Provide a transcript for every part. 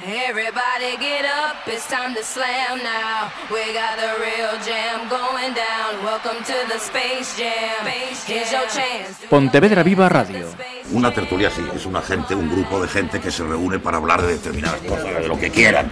Everybody get up, it's time to slam now. We got the real jam going down. Welcome to the Space Jam. Here's your chance. Pontevedra Viva Radio. Una tertulia sí, es una gente, un grupo de gente que se reúne para hablar de determinadas cosas, de lo que quieran.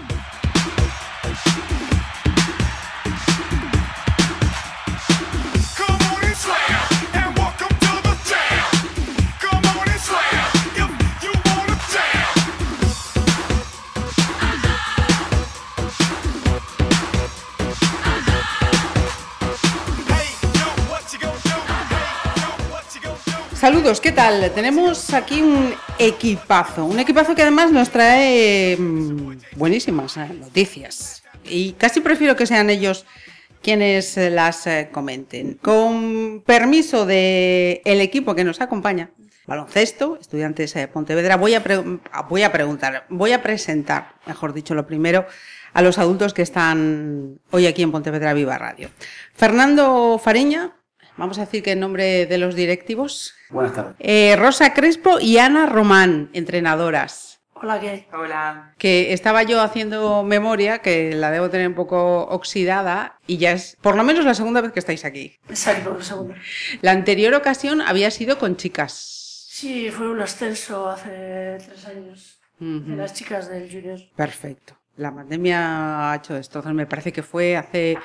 ¿Qué tal? Tenemos aquí un equipazo, un equipazo que además nos trae mm, buenísimas eh, noticias. Y casi prefiero que sean ellos quienes eh, las eh, comenten. Con permiso del el equipo que nos acompaña, baloncesto, estudiantes de Pontevedra, voy a, voy a preguntar, voy a presentar, mejor dicho, lo primero, a los adultos que están hoy aquí en Pontevedra Viva Radio. Fernando Fariña, vamos a decir que en nombre de los directivos, Buenas tardes. eh, Rosa Crespo y Ana Román, entrenadoras. Hola, ¿qué? Hola. Que estaba yo haciendo memoria, que la debo tener un poco oxidada, y ya es por lo menos la segunda vez que estáis aquí. Exacto, un segundo. La anterior ocasión había sido con chicas. Sí, fue un ascenso hace tres años de las chicas del Junior. Perfecto. La pandemia ha hecho destrozos, me parece que fue hace...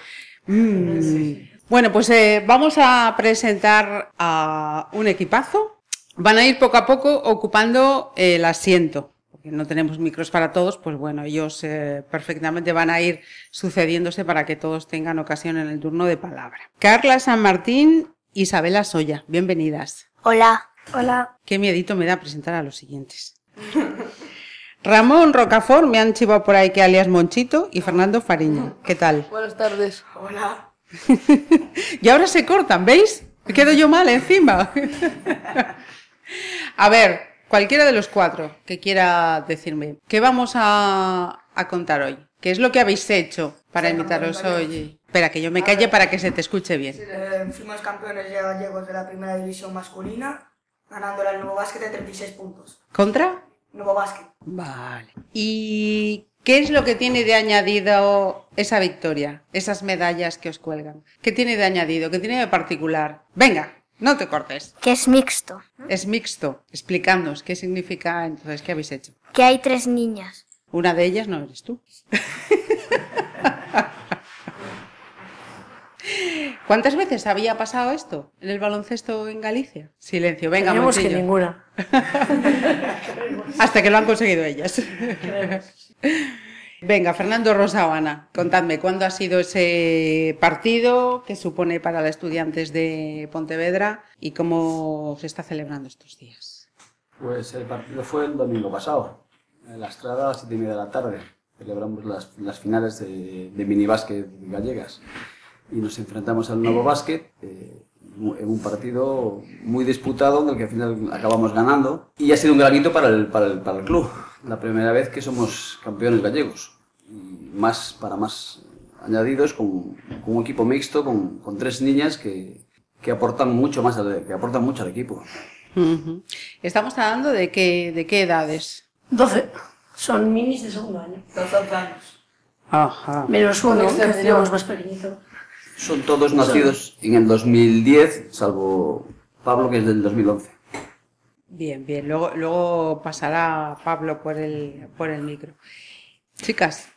mm. Bueno, pues eh, vamos a presentar a un equipazo. Van a ir poco a poco ocupando el asiento. Porque no tenemos micros para todos, pues bueno, ellos eh, perfectamente van a ir sucediéndose para que todos tengan ocasión en el turno de palabra. Carla San Martín, Isabela Soya, bienvenidas. Hola, Hola. Qué miedito me da presentar a los siguientes. Ramón Rocafort, me han chivado por ahí que alias Monchito, y Fernando Fariña. ¿Qué tal? Buenas tardes. Hola. Y ahora se cortan, ¿veis? Me quedo yo mal encima. A ver, cualquiera de los cuatro que quiera decirme, ¿qué vamos a, a contar hoy? ¿Qué es lo que habéis hecho para invitaros hoy? Espera, que yo me calle para que se te escuche bien. Eh, fuimos campeones gallegos de la primera división masculina, ganándole al Nuevo Básquet de 36 puntos. ¿Contra? Nuevo Básquet. Vale. ¿Y qué es lo que tiene de añadido esa victoria, esas medallas que os cuelgan? ¿Qué tiene de añadido? ¿Qué tiene de particular? Venga, no te cortes. que es mixto, Es mixto. Explicadnos qué significa entonces, qué habéis hecho. que hay tres niñas. Una de ellas no eres tú. ¿Cuántas veces había pasado esto en el baloncesto en Galicia? Silencio, venga, Tenemos que ninguna. Hasta que lo han conseguido ellas. Venga, Fernando Rosa o Ana, contadme, ¿cuándo ha sido ese partido? ¿Qué supone para los estudiantes de Pontevedra? ¿Y cómo se está celebrando estos días? Pues el partido fue el domingo pasado, en la Estrada a las 7 y media de la tarde. Celebramos las, las finales de, de minibásquet gallegas y nos enfrentamos al Nuevo Básquet eh, en un partido muy disputado en el que al final acabamos ganando y ha sido un gran hito para el, para el, para el club. La primera vez que somos campeones gallegos y más para más añadidos con, con un equipo mixto con, con tres niñas que, que aportan mucho más al, que aportan mucho al equipo. Estamos hablando de qué, de qué edades. 12. Son minis de segundo año. 12 años. Ajá. Menos uno, que tenemos más pequeñito. Son todos nacidos en el 2010, salvo Pablo, que es del 2011. Bien, bien. Luego, luego pasará Pablo por el, por el micro. Chicas,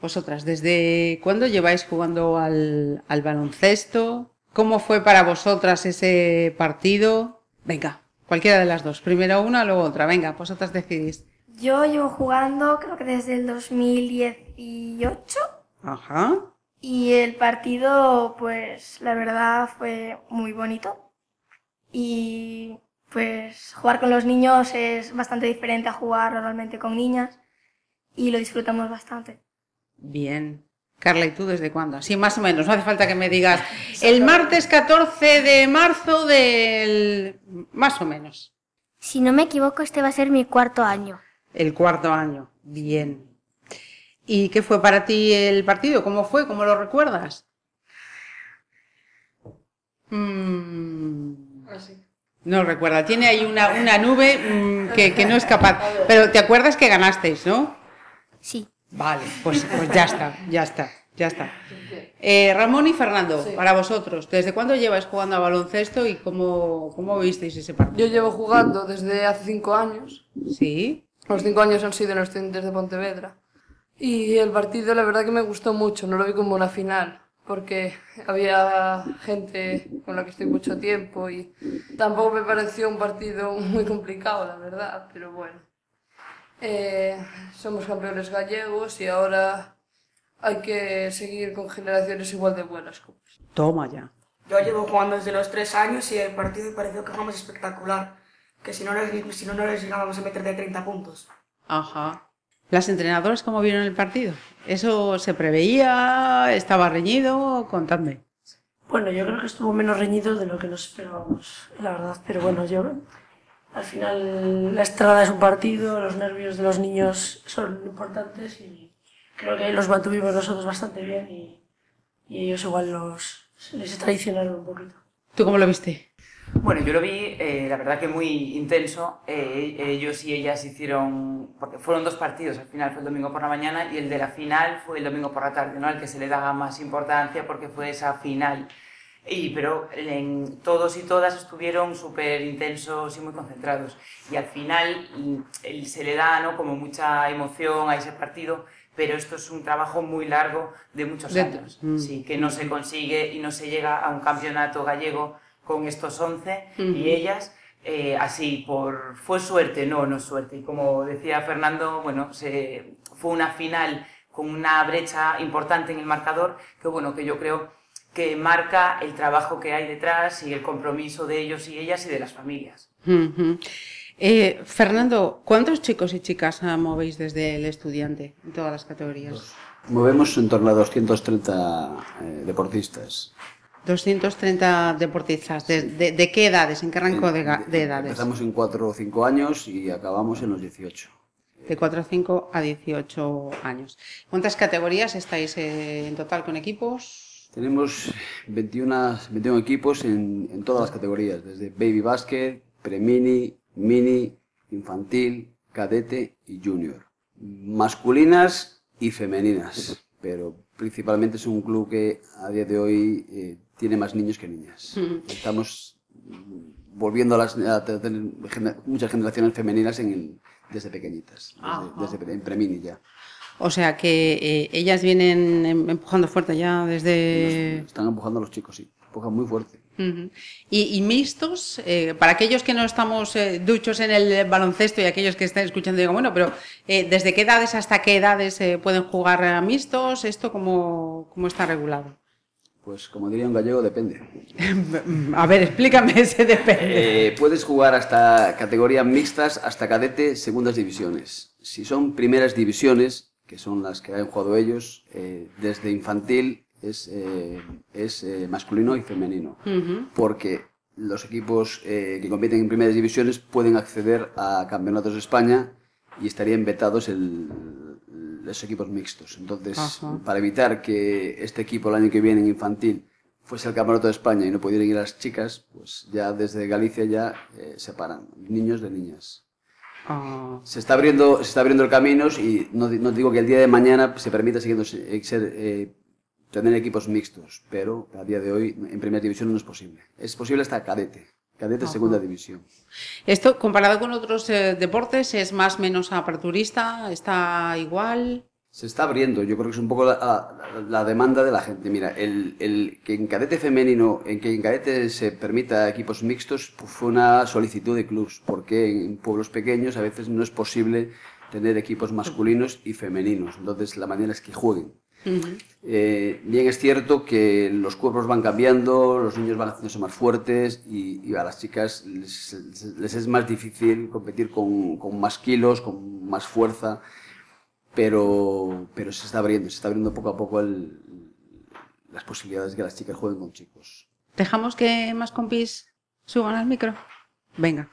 vosotras, ¿desde cuándo lleváis jugando al, al baloncesto? ¿Cómo fue para vosotras ese partido? Venga, cualquiera de las dos. Primero una, luego otra. Venga, vosotras decidís. Yo llevo jugando creo que desde el 2018 Ajá. Y el partido pues la verdad fue muy bonito y pues jugar con los niños es bastante diferente a jugar normalmente con niñas y lo disfrutamos bastante. Bien. Carla, ¿y tú desde cuándo? Así más o menos, no hace falta que me digas. El martes 14 de marzo del... Más o menos. Si no me equivoco este va a ser mi cuarto año. El cuarto año. Bien. ¿Y qué fue para ti el partido? ¿Cómo fue? ¿Cómo lo recuerdas? Mm, no recuerda. Tiene ahí una, una nube mm, que, que no es capaz. Pero te acuerdas que ganasteis, ¿no? Sí. Vale, pues, pues ya está, ya está, ya está. Eh, Ramón y Fernando, para vosotros, ¿desde cuándo lleváis jugando a baloncesto y cómo, cómo visteis ese partido? Yo llevo jugando desde hace cinco años. Sí, Los cinco años han sido en los estudiantes de Pontevedra. Y el partido, la verdad que me gustó mucho, no lo vi como una final, porque había gente con la que estoy mucho tiempo y tampoco me pareció un partido muy complicado, la verdad, pero bueno. Eh, somos campeones gallegos y ahora hay que seguir con generaciones igual de buenas. toma ya. Yo llevo jugando desde los tres años y el partido me pareció que jugamos espectacular. Que si no, les, si no, no les llegábamos a meter de 30 puntos. Ajá. ¿Las entrenadoras cómo vieron el partido? ¿Eso se preveía? ¿Estaba reñido? Contadme. Bueno, yo creo que estuvo menos reñido de lo que nos esperábamos, la verdad. Pero bueno, yo al final la estrada es un partido, los nervios de los niños son importantes y creo que los mantuvimos nosotros bastante bien y, y ellos igual los, les traicionaron un poquito. ¿Tú cómo lo viste? Bueno, yo lo vi, eh, la verdad que muy intenso. Eh, ellos y ellas hicieron, porque fueron dos partidos, al final fue el domingo por la mañana y el de la final fue el domingo por la tarde, ¿no? Al que se le daba más importancia porque fue esa final. Y, pero en, todos y todas estuvieron súper intensos y muy concentrados. Y al final mm, el- se le da ¿no? como mucha emoción a ese partido, pero esto es un trabajo muy largo de muchos años. Mm. Sí, que no se consigue y no se llega a un campeonato gallego con estos 11 Ujú. y ellas eh, así por fue suerte no no es suerte y como decía Fernando bueno se fue una final con una brecha importante en el marcador que bueno que yo creo que marca el trabajo que hay detrás y el compromiso de ellos y ellas y de las familias Ujú. Eh, Fernando, ¿cuántos chicos y chicas movéis desde el estudiante en todas las categorías? Movemos en torno a 230 eh, deportistas. 230 deportistas. ¿De, de- de qué edades? ¿En qué rango de, edades? Empezamos en 4 o 5 años y acabamos en los 18. De 4 a 5 a 18 años. ¿Cuántas categorías estáis eh, en total con equipos? Tenemos 21, 21 equipos en, en todas las categorías, desde baby basket, premini, mini, infantil, cadete y junior. Masculinas y femeninas, pero principalmente es un club que a día de hoy eh, tiene más niños que niñas. Mm. Estamos volviendo a, las, a tener muchas generaciones femeninas en el- desde pequeñitas, Ajá. desde, desde en premini ya. O sea que eh, ellas vienen em- empujando fuerte ya desde... Están empujando a los chicos, sí, empujan muy fuerte. Y, y mixtos, eh, para aquellos que no estamos eh, duchos en el baloncesto y aquellos que están escuchando, digo, bueno, pero eh, ¿desde qué edades hasta qué edades pueden jugar a mixtos? ¿Esto cómo, cómo está regulado? Pues como diría un gallego, depende. A ver, explícame ese depende. Eh, puedes jugar hasta categorías mixtas, hasta cadete, segundas divisiones. Si son primeras divisiones, que son las que han jugado ellos, eh, desde infantil es, eh, es eh, masculino y femenino. Porque los equipos eh, que compiten en primeras divisiones pueden acceder a campeonatos de España y estarían vetados el- los equipos mixtos. Entonces, Ajá. para evitar que este equipo el año que viene en infantil fuese al campeonato de España y no pudieran ir las chicas, pues ya desde Galicia ya eh, separan niños de niñas. Ah, Se está abriendo, se está abriendo el camino y no digo que el día de mañana se permita siguiendo, eh, ser, eh, tener equipos mixtos, pero a día de hoy en primera división no es posible. Es posible hasta cadete, cadete Ajá. segunda división. Esto, comparado con otros eh, deportes, es más menos aperturista, está igual. Se está abriendo, yo creo que es un poco la, la- la demanda de la gente. Mira, el, el que en cadete femenino, en que en cadete se permita equipos mixtos, pues fue una solicitud de clubs, porque en pueblos pequeños a veces no es posible tener equipos masculinos y femeninos. Entonces la manera es que jueguen. Eh, bien es cierto que los cuerpos van cambiando, los niños van haciéndose más fuertes y, y a las chicas les, les es más difícil competir con, con más kilos, con más fuerza, pero, pero se está abriendo, se está abriendo poco a poco el- las posibilidades de que las chicas jueguen con chicos. ¿Dejamos que más compis suban al micro? Venga.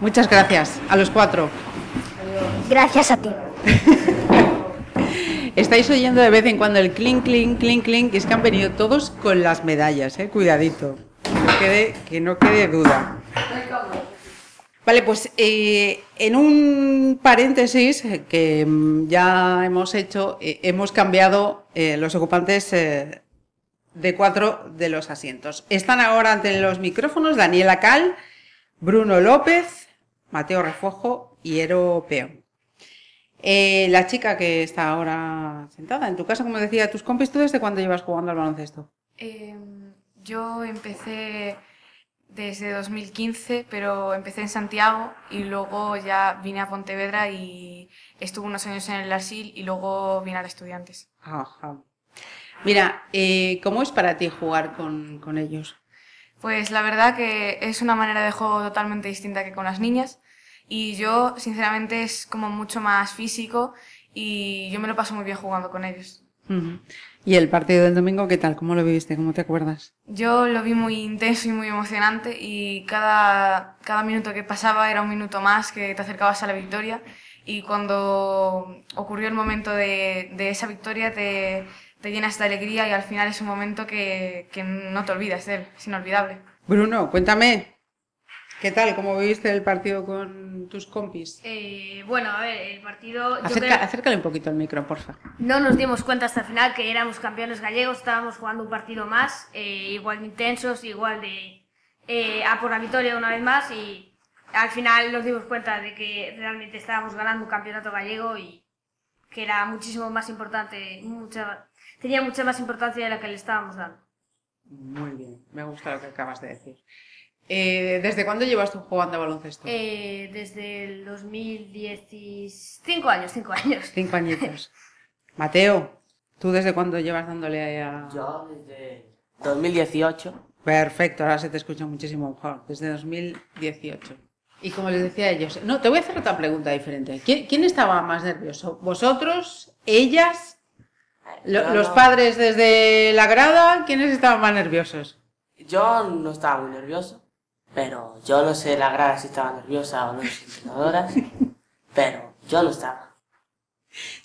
Muchas gracias a los cuatro. Gracias a ti. Estáis oyendo de vez en cuando el clink, clink, clink, clink, es que han venido todos con las medallas, eh, cuidadito. Que no quede, duda. Vale, pues eh, en un paréntesis eh, que mm, ya hemos hecho, hemos cambiado los ocupantes de cuatro de los asientos. Están ahora ante los micrófonos Daniela Cal, Bruno López, Mateo Refuojo y Ero Peón. Eh, la chica que está ahora sentada en tu casa, como decía, tus compis, ¿tú desde cuándo llevas jugando al baloncesto? Em, yo empecé desde 2015, pero empecé en Santiago y luego ya vine a Pontevedra y estuve unos años en el Lasil y luego vine a Estudiantes. Ajá. Mira, eh, ¿cómo es para ti jugar con, con ellos? Pues la verdad que es una manera de juego totalmente distinta que con las niñas y yo sinceramente es como mucho más físico y yo me lo paso muy bien jugando con ellos. ¿Y el partido del domingo qué tal? ¿Cómo lo viviste? ¿Cómo te acuerdas? Yo lo vi muy intenso y muy emocionante y cada, cada minuto que pasaba era un minuto más que te acercabas a la victoria y cuando ocurrió el momento de, de esa victoria te, te llenas de alegría y al final es un momento que, que no te olvidas de él, es inolvidable. Bruno, cuéntame, ¿qué tal? ¿Cómo viviste el partido con tus compis? Eh, bueno, a ver, el partido. yo Acerca- creo- Acércale un poquito el micro, porfa. No nos dimos cuenta hasta el final que éramos campeones gallegos, estábamos jugando un partido más, eh, igual de intensos, igual de eh, a por la victoria una vez más y al final nos dimos cuenta de que realmente estábamos ganando un campeonato gallego y que era muchísimo más importante, mucha, tenía mucha más importancia de la que le estábamos dando. Muy bien, me gusta lo que acabas de decir. Eh, ¿Desde cuándo llevas tú jugando a baloncesto? Eh, desde el 2010, cinco años, cinco años. Cinco añitos. Mateo, ¿tú desde cuándo llevas dándole a...? Yo desde 2018. Perfecto, ahora se te escucha muchísimo mejor. Desde 2018. Y como les decía a ellos, no, te voy a hacer otra pregunta diferente. ¿Quién, quién estaba más nervioso? ¿Vosotros? ¿Ellas? Lo- ¿Los no. padres desde la grada? ¿Quiénes estaban más nerviosos? Yo no estaba muy nervioso, pero yo no sé la grada si estaba nerviosa o no las entrenadoras, pero yo no estaba.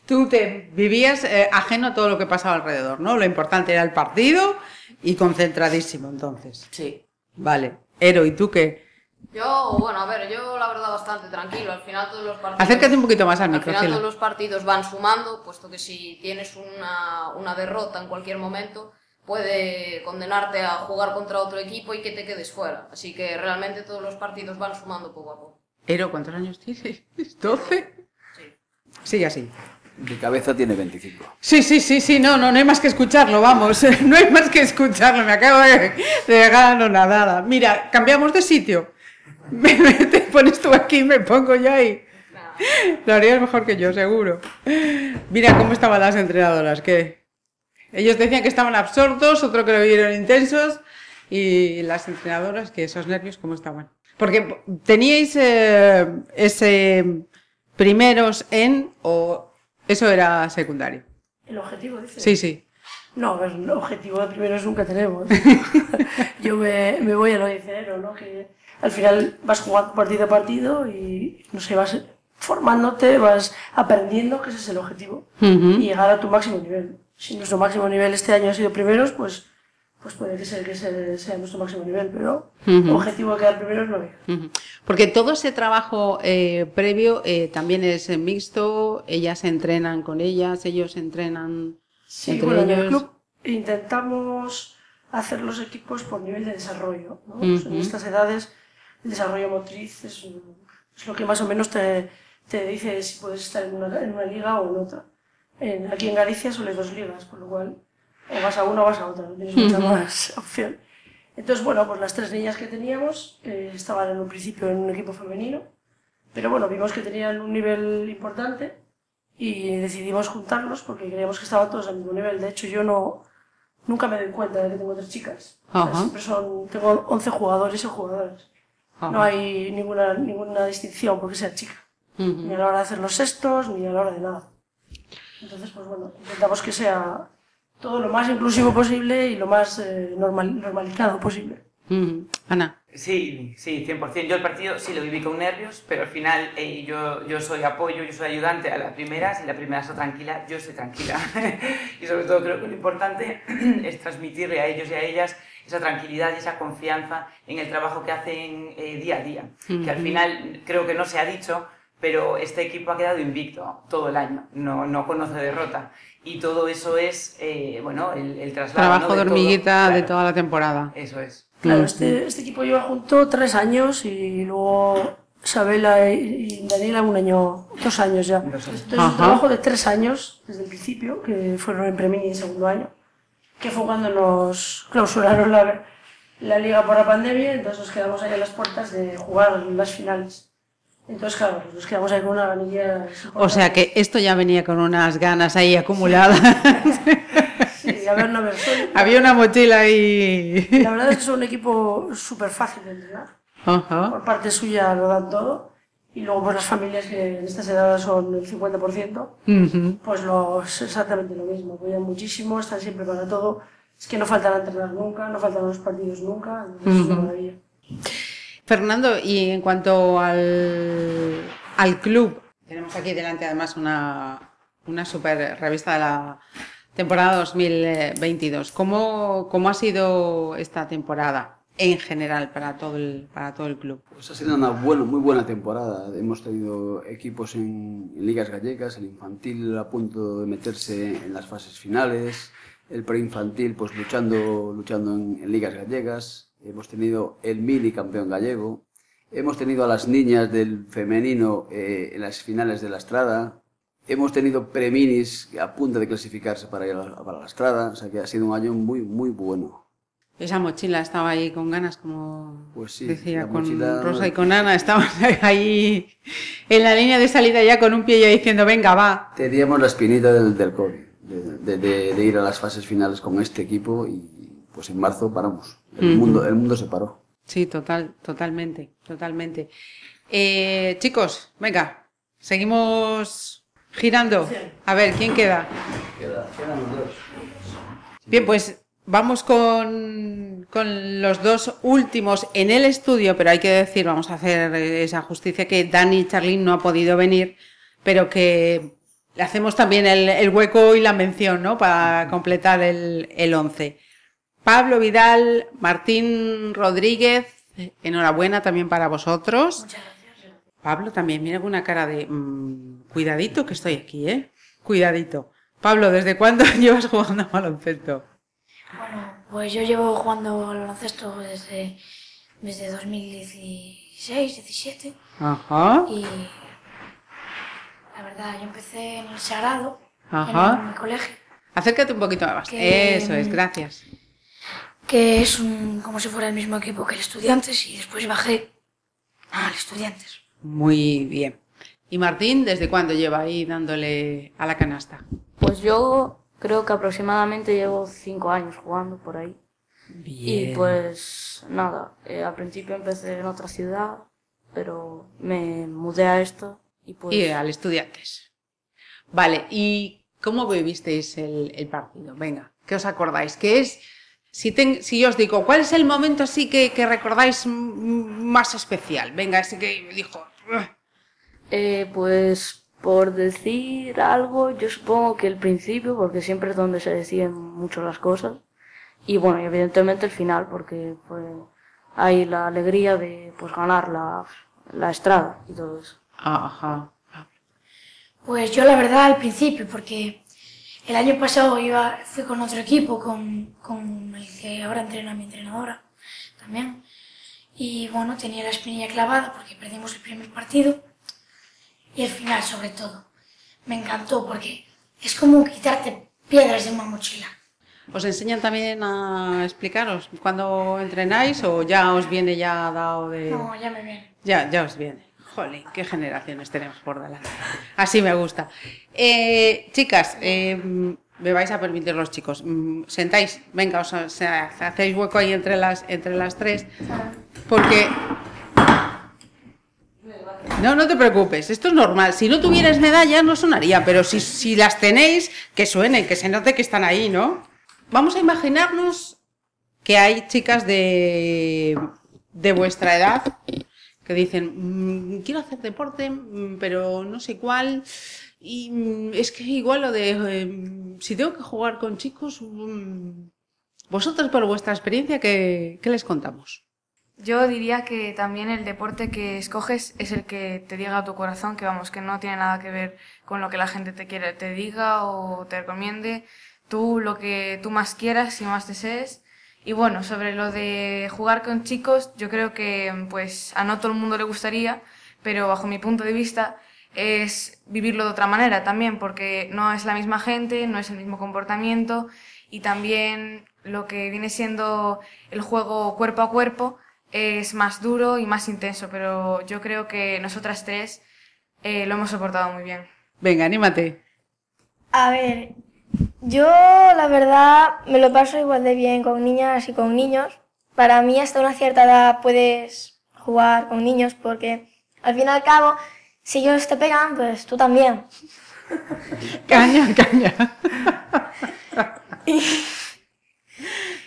Tú te vivías eh, ajeno a todo lo que pasaba alrededor, ¿no? Lo importante era el partido y concentradísimo, entonces. Sí. Vale. Ero, ¿y tú qué? Yo, bueno, a ver, yo la verdad bastante tranquilo. Al final todos los partidos... Acércate un poquito más al Al micro, final cielo. todos los partidos van sumando, puesto que si tienes una, una derrota en cualquier momento, puede condenarte a jugar contra otro equipo y que te quedes fuera. Así que realmente todos los partidos van sumando poco a poco. Ero, ¿cuántos años tienes? ¿12? Sigue así. De cabeza tiene 25. Sí, sí, sí, sí, no, no, no hay más que escucharlo, vamos, no hay más que escucharlo, me acabo de, de dejar anonadada. Mira, cambiamos de sitio. Me, me- te pones tú aquí y me pongo yo ahí. Lo harías mejor que yo, seguro. Mira cómo estaban las entrenadoras, que ellos decían que estaban absortos, otro que lo vieron intensos, y las entrenadoras, que esos nervios, ¿cómo estaban? Porque teníais eh, ese primeros en o eso era secundario. El objetivo, dices. Sí, sí. No, pues el objetivo de primeros nunca tenemos. Yo me, me voy a lo de cero, ¿no? Que al final vas jugando partido a partido y, no sé, vas formándote, vas aprendiendo que ese es el objetivo. Ujú. Y llegar a tu máximo nivel. Si nuestro máximo nivel este año ha sido primeros, pues, pues puede que sea, que sea, nuestro máximo nivel, pero objetivo de quedar primeros no. Ujú. Porque todo ese trabajo eh, previo eh, también es mixto, ellas se entrenan con ellas, ellos entrenan Sí, entre bueno, en el ellos. club intentamos hacer los equipos por nivel de desarrollo. ¿no? Pues en estas edades, el desarrollo motriz es, es lo que más o menos te, te dice si puedes estar en una, en una liga o en otra. En- aquí en Galicia solo hay dos ligas, con lo cual o vas a una o vas a otra, no tienes mucha más opción. Entonces, bueno, pues las tres niñas que teníamos eh, estaban en un principio en un equipo femenino, pero bueno, vimos que tenían un nivel importante y decidimos juntarlos porque creíamos que estaban todos al mismo nivel. De hecho, yo no nunca me doy cuenta de que tengo tres chicas. O sea, siempre son, tengo 11 jugadores y jugadoras. Ajá. No hay ninguna, ninguna distinción porque sea chica. Ujú. Ni a la hora de hacer los sextos, ni a la hora de nada. Entonces, pues bueno, intentamos que sea todo lo más inclusivo posible y lo más eh, normal, normalizado posible. Ujú. Ana. Sí, sí, 100%. Yo el partido sí lo viví con nervios, pero al final eh, yo, yo soy apoyo, yo soy ayudante a la primera. Si la primera está tranquila, yo estoy tranquila. y sobre todo creo que lo importante es transmitirle a ellos y a ellas esa tranquilidad y esa confianza en el trabajo que hacen eh, día a día. Que al Ujú. final creo que no se ha dicho, pero este equipo ha quedado invicto todo el año, no, no conoce derrota. Y todo eso es, eh, bueno, el, el traslado. Trabajo ¿no? de todo. hormiguita de Claro, toda la temporada. Eso es. Claro, Mm. este, este equipo lleva junto tres años y luego Isabela y Daniela un año, dos años ya. Entonces es un trabajo de tres años desde el principio, que fueron en Premini en segundo año, que fue cuando nos clausuraron la, la liga por la pandemia, entonces nos quedamos ahí a las puertas de jugar las finales. Entonces, claro, pues nos quedamos ahí con una ganilla. O sea que esto ya venía con unas ganas ahí acumuladas. Sí, a ver, no, a ver, son- Había una mochila ahí. La verdad es que son un equipo súper fácil de entrenar. Ajá. Por parte suya lo dan todo. Y luego, pues las familias que en estas edades son el 50%, Ujú. pues lo, es exactamente lo mismo. Apoyan muchísimo, están siempre para todo. Es que no faltan a entrenar nunca, no faltan a los partidos nunca. Entonces es una maravilla. Fernando, y en cuanto al, al club, tenemos aquí delante además una, una super revista de la temporada 2022. ¿Cómo, cómo ha sido esta temporada en general para todo el, para todo el club? Pues ha sido una buena, muy buena temporada. Hemos tenido equipos en, ligas gallegas, el infantil a punto de meterse en las fases finales, el preinfantil pues luchando, luchando en ligas gallegas, hemos tenido el mini campeón gallego, hemos tenido a las niñas del femenino eh, en las finales de la Estrada, hemos tenido preminis a punto de clasificarse para la, para la Estrada, o sea que ha sido un año muy, muy bueno. Esa mochila estaba ahí con ganas, como Pues sí, decía, con mochila- Rosa y con Ana, estaban ahí en la línea de salida ya con un pie ya diciendo, venga, va. Teníamos la espinita del, del COVID, de, de- de- de ir a las fases finales con este equipo y pues en marzo paramos. El, mundo, el mundo se paró. Sí, total, totalmente, totalmente. Eh, chicos, venga, seguimos girando. A ver, ¿quién queda? Bien, pues vamos con, con los dos últimos en el estudio, pero hay que decir, vamos a hacer eh, esa justicia, que Dani y Charlene no ha podido venir, pero que le hacemos también el, el hueco y la mención, ¿no? Para completar el, el once. Pablo Vidal, Martín Rodríguez, enhorabuena también para vosotros. Pablo también, mira con una cara de mm, cuidadito que estoy aquí, ¿eh? Cuidadito. Pablo, ¿desde cuándo llevas jugando a baloncesto? Bueno, pues yo llevo jugando al baloncesto desde, desde 2016, 17 Ajá. y la verdad yo empecé en el Sagrado, Ajá. en mi colegio, Acércate un poquito más. Que- Eso es, gracias. Que es un, como si fuera el mismo equipo que el Estudiantes y después bajé al Estudiantes. Muy bien. ¿Y Martín, desde cuándo lleva ahí dándole a la canasta? Pues yo creo que aproximadamente llevo cinco años jugando por ahí. Bien. Y pues nada, eh, al principio empecé en otra ciudad, pero me mudé a esto y pues... Y al Estudiantes. Vale, ¿y cómo vivisteis el, el partido? Venga, ¿qué os acordáis? ¿Qué es, si, ten- si yo os digo, ¿cuál es el momento así que, que recordáis mm, más especial? Venga, ese que dijo... "Ugh". Eh, pues por decir algo, yo supongo que el principio, porque siempre es donde se deciden mucho las cosas. Y bueno, y evidentemente el final, porque fue ahí la alegría de pues ganar la, la estrada y todo eso. Ajá. Pues yo la verdad al principio, porque el año pasado iba, fui con otro equipo, con, con el que ahora entrena mi entrenadora también. Y bueno, tenía la espinilla clavada porque perdimos el primer partido. Y el final sobre todo. Me encantó porque es como quitarte piedras de una mochila. ¿Os enseñan también a explicaros cuando entrenáis o ya os viene ya dado de...? No, ya me viene. Ya, ya os viene. Jolín, qué generaciones tenemos por delante. Así me gusta. Eh, chicas, eh, me vais a permitir los chicos. Mm, Sentáis, venga, os, hacéis hueco ahí entre las, entre las tres. Porque. No, no te preocupes, esto es normal. Si no tuvierais medallas no sonaría, pero si, si las tenéis, que suenen, que se note que están ahí, ¿no? Vamos a imaginarnos que hay chicas de, de vuestra edad que dicen, "Mm, quiero hacer deporte, mm, pero no sé cuál. Y mm, es que igual lo de, eh, si tengo que jugar con chicos, Vosotros, por vuestra experiencia, ¿qué, qué les contamos? Yo diría que también el deporte que escoges es el que te diga a tu corazón, que vamos, que no tiene nada que ver con lo que la gente te quiere, te diga o te recomiende. Tú lo que tú más quieras y más desees. Y bueno, sobre lo de jugar con chicos, yo creo que pues a no todo el mundo le gustaría, pero bajo mi punto de vista es vivirlo de otra manera también, porque no es la misma gente, no es el mismo comportamiento y también lo que viene siendo el juego cuerpo a cuerpo es más duro y más intenso, pero yo creo que nosotras tres eh, lo hemos soportado muy bien. Venga, anímate. A ver, yo la verdad me lo paso igual de bien con niñas y con niños. Para mí hasta una cierta edad puedes jugar con niños porque al fin y al cabo, si ellos te pegan, pues tú también. Caña, caña.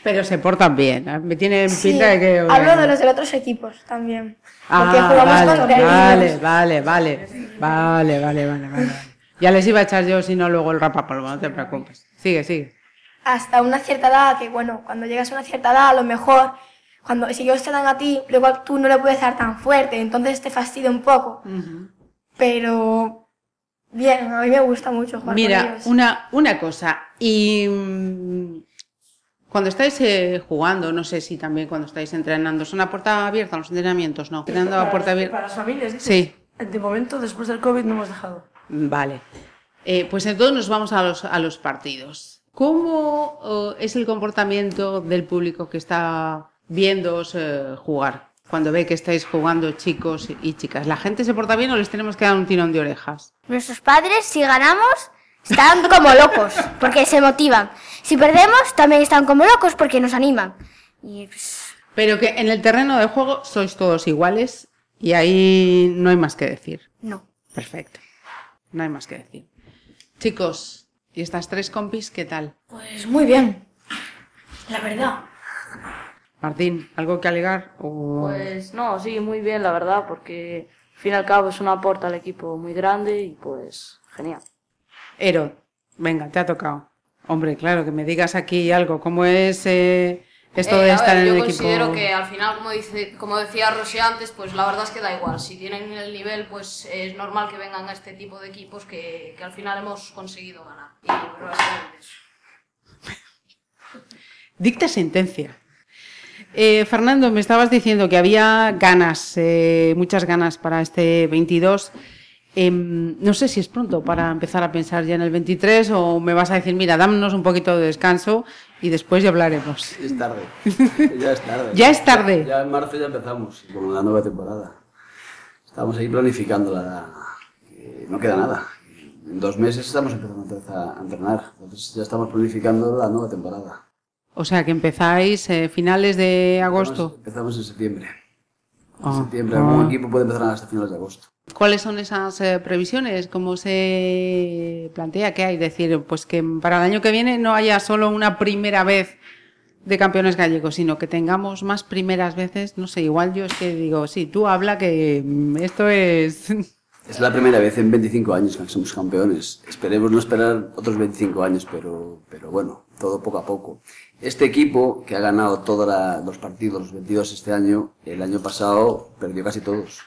Pero se portan bien. ¿eh? Me tienen Sí, pinta de que. hablo de los de otros equipos también. Porque Ah, jugamos vale, contra ellos. vale, vale, vale, vale, vale, vale, vale. Ya les iba a echar yo, si no, luego el rapapolvo, no te preocupes. Sigue, sigue. hasta una cierta edad, que bueno, cuando llegas a una cierta edad, a lo mejor, cuando si ellos te dan a ti, luego tú no le puedes dar tan fuerte, entonces te fastidia un poco. Pero bien, a mí me gusta mucho jugar con Mira, ellos. una, una cosa. Y mm, cuando estáis eh, jugando, no sé si también cuando estáis entrenando, ¿son a puerta abierta los entrenamientos? No, entrenando a puerta abierta. Para las familias, dices. Sí. De momento, después del COVID, no hemos dejado. Vale. Eh, pues entonces nos vamos a los, a los partidos. ¿Cómo eh, es el comportamiento del público que está viéndoos eh, jugar? Cuando ve que estáis jugando chicos y chicas. ¿La gente se porta bien o les tenemos que dar un tirón de orejas? Nuestros padres, si ganamos, están como locos, porque se motivan. Si perdemos, también están como locos porque nos animan. Y pues, Pero que en el terreno de juego sois todos iguales y ahí no hay más que decir. no. Perfecto. No hay más que decir. Chicos, ¿y estas tres compis qué tal? Pues muy bien, la verdad. Martín, ¿algo que alegar? O... Pues no, sí, muy bien, la verdad, porque al fin y al cabo es un aporte al equipo muy grande y pues genial. Ero, venga, te ha tocado. Hombre, claro, que me digas aquí algo. ¿Cómo es eh, esto Eh, de estar ver, en yo el equipo? considero que al final, como, dice, como decía Rosy antes, pues la verdad es que da igual. Si tienen el nivel, pues es normal que vengan a este tipo de equipos que, que al final hemos conseguido ganar. Y eso. Dicta sentencia. Eh, Fernando, me estabas diciendo que había ganas, eh, muchas ganas para este 22. Em, no sé si es pronto para empezar a pensar ya en el 23 o me vas a decir, mira, dámonos un poquito de descanso y después ya hablaremos. Es tarde. Ya es tarde. Ya es tarde. Ya, en marzo ya empezamos con la nueva temporada. Estamos ahí planificando la... no queda nada. En dos meses estamos empezando a entrenar. Entonces ya estamos planificando la nueva temporada. O sea, que empezáis eh, finales de agosto. Empezamos en septiembre. En Ah, septiembre. ah. Algún equipo puede empezar hasta finales de agosto. ¿Cuáles son esas eh, previsiones? ¿Cómo se plantea que hay? Decir, pues que para el año que viene no haya solo una primera vez de campeones gallegos, sino que tengamos más primeras veces. No sé, igual yo es que digo, sí, tú habla que mm, esto es. Es la primera vez en 25 años que somos campeones. Esperemos no esperar otros 25 años, pero, pero bueno, todo poco a poco. Este equipo, que ha ganado todos los partidos, los 22 este año, el año pasado perdió casi todos.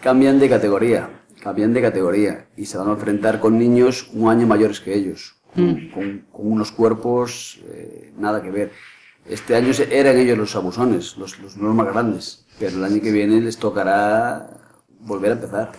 Cambian de categoría, cambian de categoría y se van a enfrentar con niños un año mayores que ellos, con, con- con unos cuerpos eh, nada que ver. Este año eran ellos los abusones, los, los, más grandes, pero el año que viene les tocará volver a empezar.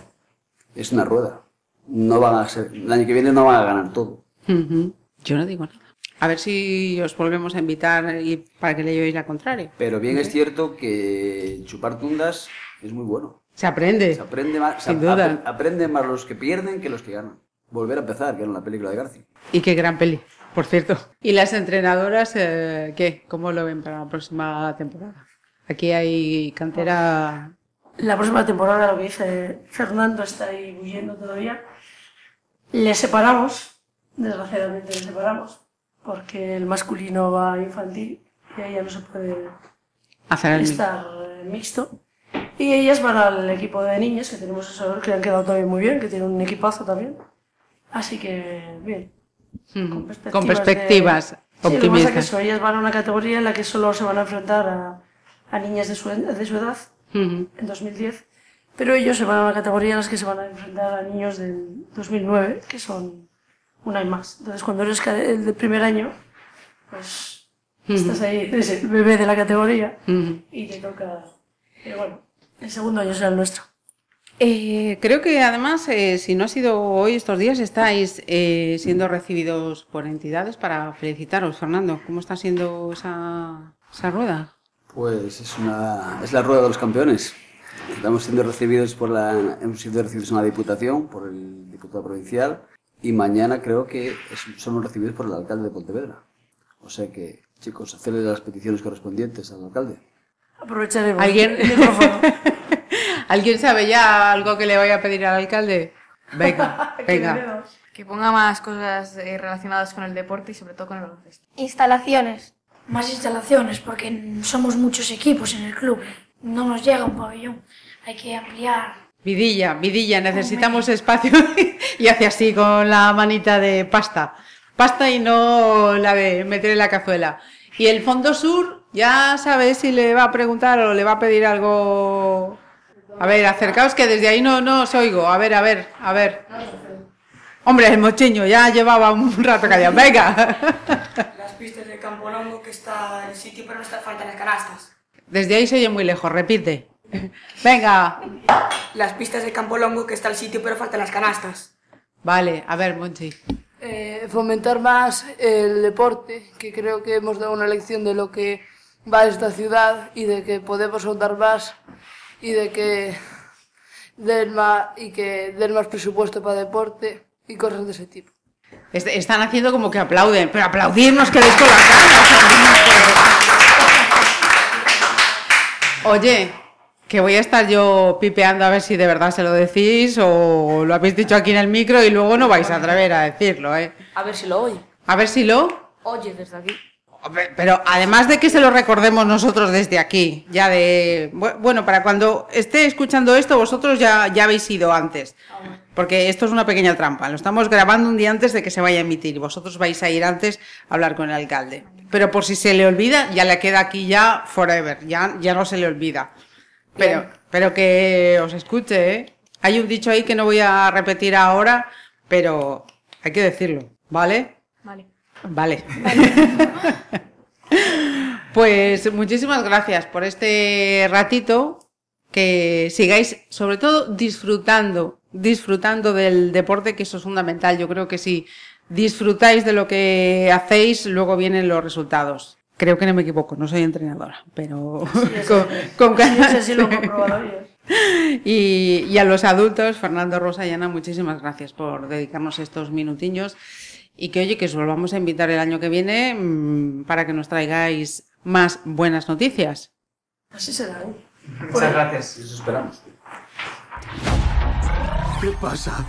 Es una rueda. No van a ser, el año que viene no van a ganar todo. Ujú. Yo no digo nada. A ver si os volvemos a invitar y para que le llevéis la contraria. Pero bien es cierto que chupar tundas es muy bueno. Se aprende. Se aprende más, se Sin ap- duda. apre- aprenden más los que pierden que los que ganan. Volver a empezar, que era una película de García. Y qué gran peli, por cierto. ¿Y las entrenadoras eh, qué? ¿Cómo lo ven para la próxima temporada? Aquí hay cantera. La próxima temporada, lo que dice Fernando, está ahí huyendo todavía. Le separamos, desgraciadamente le separamos, porque el masculino va infantil y ahí ya no se puede Hacer estar eh, mixto. Y ellas van al equipo de niñas, que tenemos eso, que han quedado también muy bien, que tiene un equipazo también. Así que, bien. Ujú. perspectivas Con perspectivas. Sí, lo que pasa es que eso, ellas van a una categoría en la que solo se van a enfrentar a, a niñas de su, de su edad, Ujú. en 2010, pero ellos se van a una categoría en las que se van a enfrentar a niños del 2009, que son un año más. Entonces, cuando eres el del primer año, pues estás ahí, eres el bebé de la categoría y te toca... Pero bueno, el segundo año será el nuestro. Eh, creo que además, eh, si no ha sido hoy estos días, estáis eh, siendo recibidos por entidades para felicitaros. Fernando, ¿cómo está siendo esa, esa rueda? Pues es, una, es la rueda de los campeones. Estamos siendo recibidos por la, hemos sido recibidos en la Diputación, por el diputado provincial, y mañana creo que somos recibidos por el alcalde de Pontevedra. O sea que, chicos, hacerle las peticiones correspondientes al alcalde. Aprovecharemos. ¿Alguien? ¿Alguien sabe ya algo que le vaya a pedir al alcalde? Venga, venga. Que ponga más cosas eh, relacionadas con el deporte y sobre todo con el baloncesto. Instalaciones. Más instalaciones, porque somos muchos equipos en el club. No nos llega un pabellón. Hay que ampliar. Vidilla, vidilla, necesitamos espacio. y hace así con la manita de pasta. Pasta y no la de meter en la cazuela. Y el fondo sur, ya sabes si le va a preguntar o le va a pedir algo. A ver, acercaos que desde ahí no, no os oigo. A ver, a ver, a ver. Hombre, el mocheño ya llevaba un rato callado. Venga. Las pistas de Campo Longo que está en el sitio, pero no está faltan las canastas. Desde ahí se oye muy lejos, repite. Venga. Las pistas de Campo Longo que está el sitio, pero faltan las canastas. Vale, a ver, Monchi. Eh, fomentar más el deporte, que creo que hemos dado una lección de lo que va a esta ciudad y de que podemos ahondar más y de que den más, y que den más presupuesto para deporte y cosas de ese tipo. Est- Están haciendo como que aplauden, pero aplaudirnos que les con la cara. Oye, que voy a estar yo pipeando a ver si de verdad se lo decís o lo habéis dicho aquí en el micro y luego no vais a atrever a decirlo, ¿eh? A ver si lo oye. A ver si lo... Oye desde aquí. Pero además de que se lo recordemos nosotros desde aquí, ya de... bu- Bueno, para cuando esté escuchando esto, vosotros ya, ya habéis ido antes. Porque esto es una pequeña trampa. Lo estamos grabando un día antes de que se vaya a emitir y vosotros vais a ir antes a hablar con el alcalde. Pero por si se le olvida, ya le queda aquí ya forever. Ya, ya no se le olvida. Pero, pero que os escuche, ¿eh? Hay un dicho ahí que no voy a repetir ahora, pero hay que decirlo, ¿vale? Vale. Vale. Pues muchísimas gracias por este ratito. Que sigáis, sobre todo, disfrutando, disfrutando del deporte, que eso es fundamental. Yo creo que si disfrutáis de lo que hacéis, luego vienen los resultados. Creo que no me equivoco, no soy entrenadora, pero con, con ganas sí lo he de- comprobado yo. y, y a los adultos, Fernando, Rosa y Ana, muchísimas gracias por dedicarnos estos minutiños y que oye, que os volvamos a invitar el año que viene mm, para que nos traigáis más buenas noticias. Así será, ¿eh? Muchas gracias. Eso esperamos. ¿Qué pasa?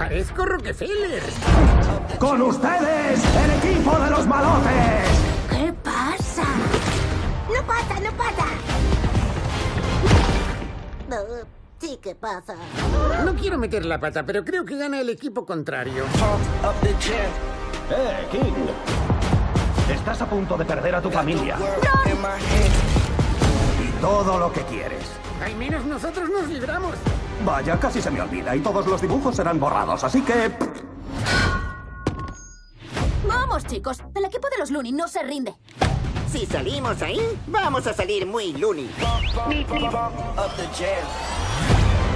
Parezco Rockefeller. Con ustedes, el equipo de los malotes. ¿Qué pasa? No pasa, no pasa. No, sí que pasa. No quiero meter la pata, pero creo que gana el equipo contrario. Eh, King. Estás a punto de perder a tu familia. Y todo lo que quieres. Al menos nosotros nos libramos. Vaya, casi se me olvida y todos los dibujos serán borrados, así que... Vamos, chicos. El equipo de los Looney no se rinde. Si salimos ahí, vamos a salir muy loony.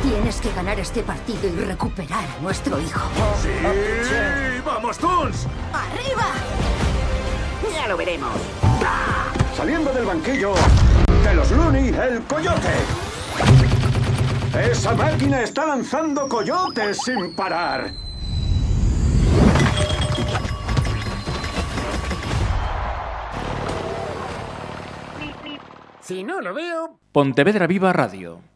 Tienes que ganar este partido y recuperar a nuestro hijo. ¡Sí! ¡Vamos, Toons! ¡Arriba! Ya lo veremos. Saliendo del banquillo de los Looney, el coyote. Esa máquina está lanzando coyotes sin parar. Si no lo veo, Pontevedra Viva Radio